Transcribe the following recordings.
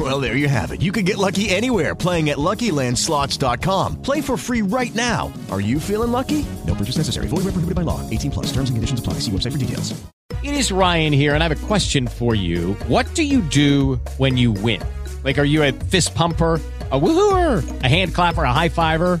Well, there you have it. You can get lucky anywhere playing at LuckyLandSlots.com. Play for free right now. Are you feeling lucky? No purchase necessary. Void where prohibited by law. 18 plus. Terms and conditions apply. See website for details. It is Ryan here, and I have a question for you. What do you do when you win? Like, are you a fist pumper? A woohooer, a hand clapper, a high fiver.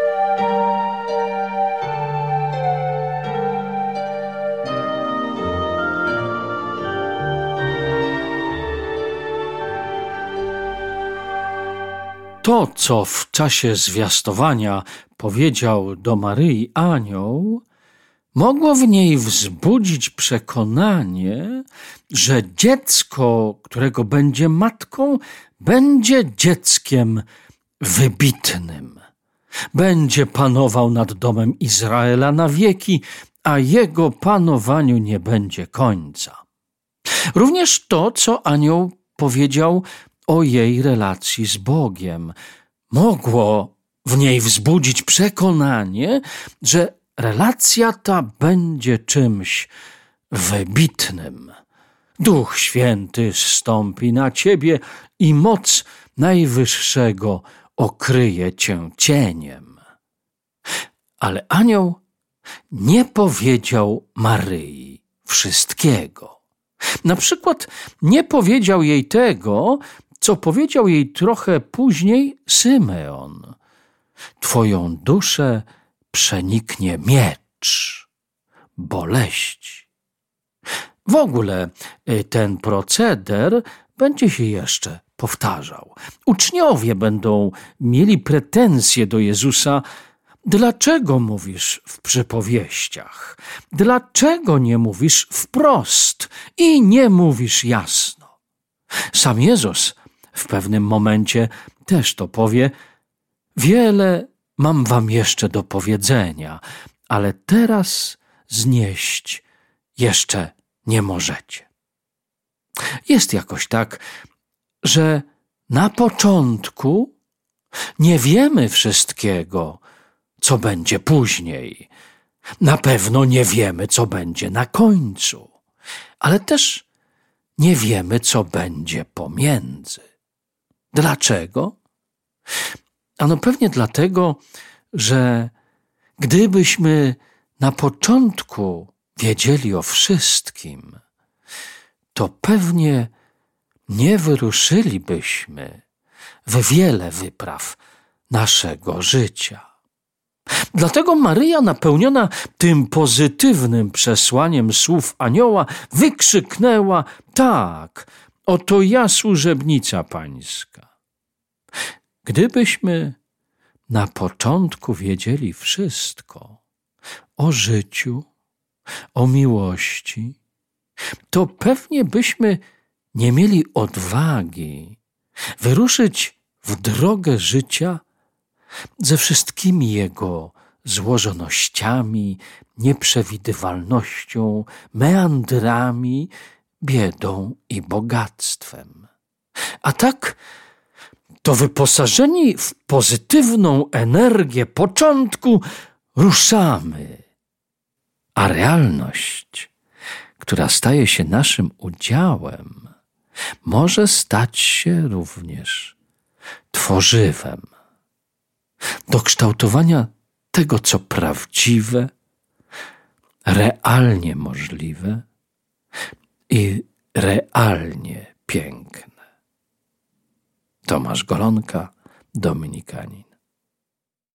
To, co w czasie zwiastowania powiedział do Maryi anioł, mogło w niej wzbudzić przekonanie, że dziecko, którego będzie matką, będzie dzieckiem wybitnym. Będzie panował nad domem Izraela na wieki, a jego panowaniu nie będzie końca. Również to, co anioł powiedział o jej relacji z Bogiem. Mogło w niej wzbudzić przekonanie, że relacja ta będzie czymś wybitnym. Duch Święty zstąpi na ciebie i moc Najwyższego okryje cię cieniem. Ale anioł nie powiedział Maryi wszystkiego. Na przykład nie powiedział jej tego, co powiedział jej trochę później Symeon. Twoją duszę przeniknie miecz, boleść. W ogóle y, ten proceder będzie się jeszcze powtarzał. Uczniowie będą mieli pretensje do Jezusa. Dlaczego mówisz w przypowieściach? Dlaczego nie mówisz wprost i nie mówisz jasno? Sam Jezus w pewnym momencie też to powie: Wiele mam wam jeszcze do powiedzenia, ale teraz znieść jeszcze nie możecie. Jest jakoś tak, że na początku nie wiemy wszystkiego, co będzie później. Na pewno nie wiemy, co będzie na końcu, ale też nie wiemy, co będzie pomiędzy. Dlaczego? Ano pewnie dlatego, że gdybyśmy na początku wiedzieli o wszystkim, to pewnie nie wyruszylibyśmy w wiele wypraw naszego życia. Dlatego Maryja, napełniona tym pozytywnym przesłaniem słów anioła, wykrzyknęła: Tak, oto ja, służebnica pańska. Gdybyśmy na początku wiedzieli wszystko o życiu, o miłości, to pewnie byśmy nie mieli odwagi wyruszyć w drogę życia ze wszystkimi jego złożonościami, nieprzewidywalnością, meandrami, biedą i bogactwem. A tak, to wyposażeni w pozytywną energię początku, ruszamy. A realność, która staje się naszym udziałem, może stać się również tworzywem do kształtowania tego, co prawdziwe, realnie możliwe realnie piękne. Tomasz Golonka, Dominikanin.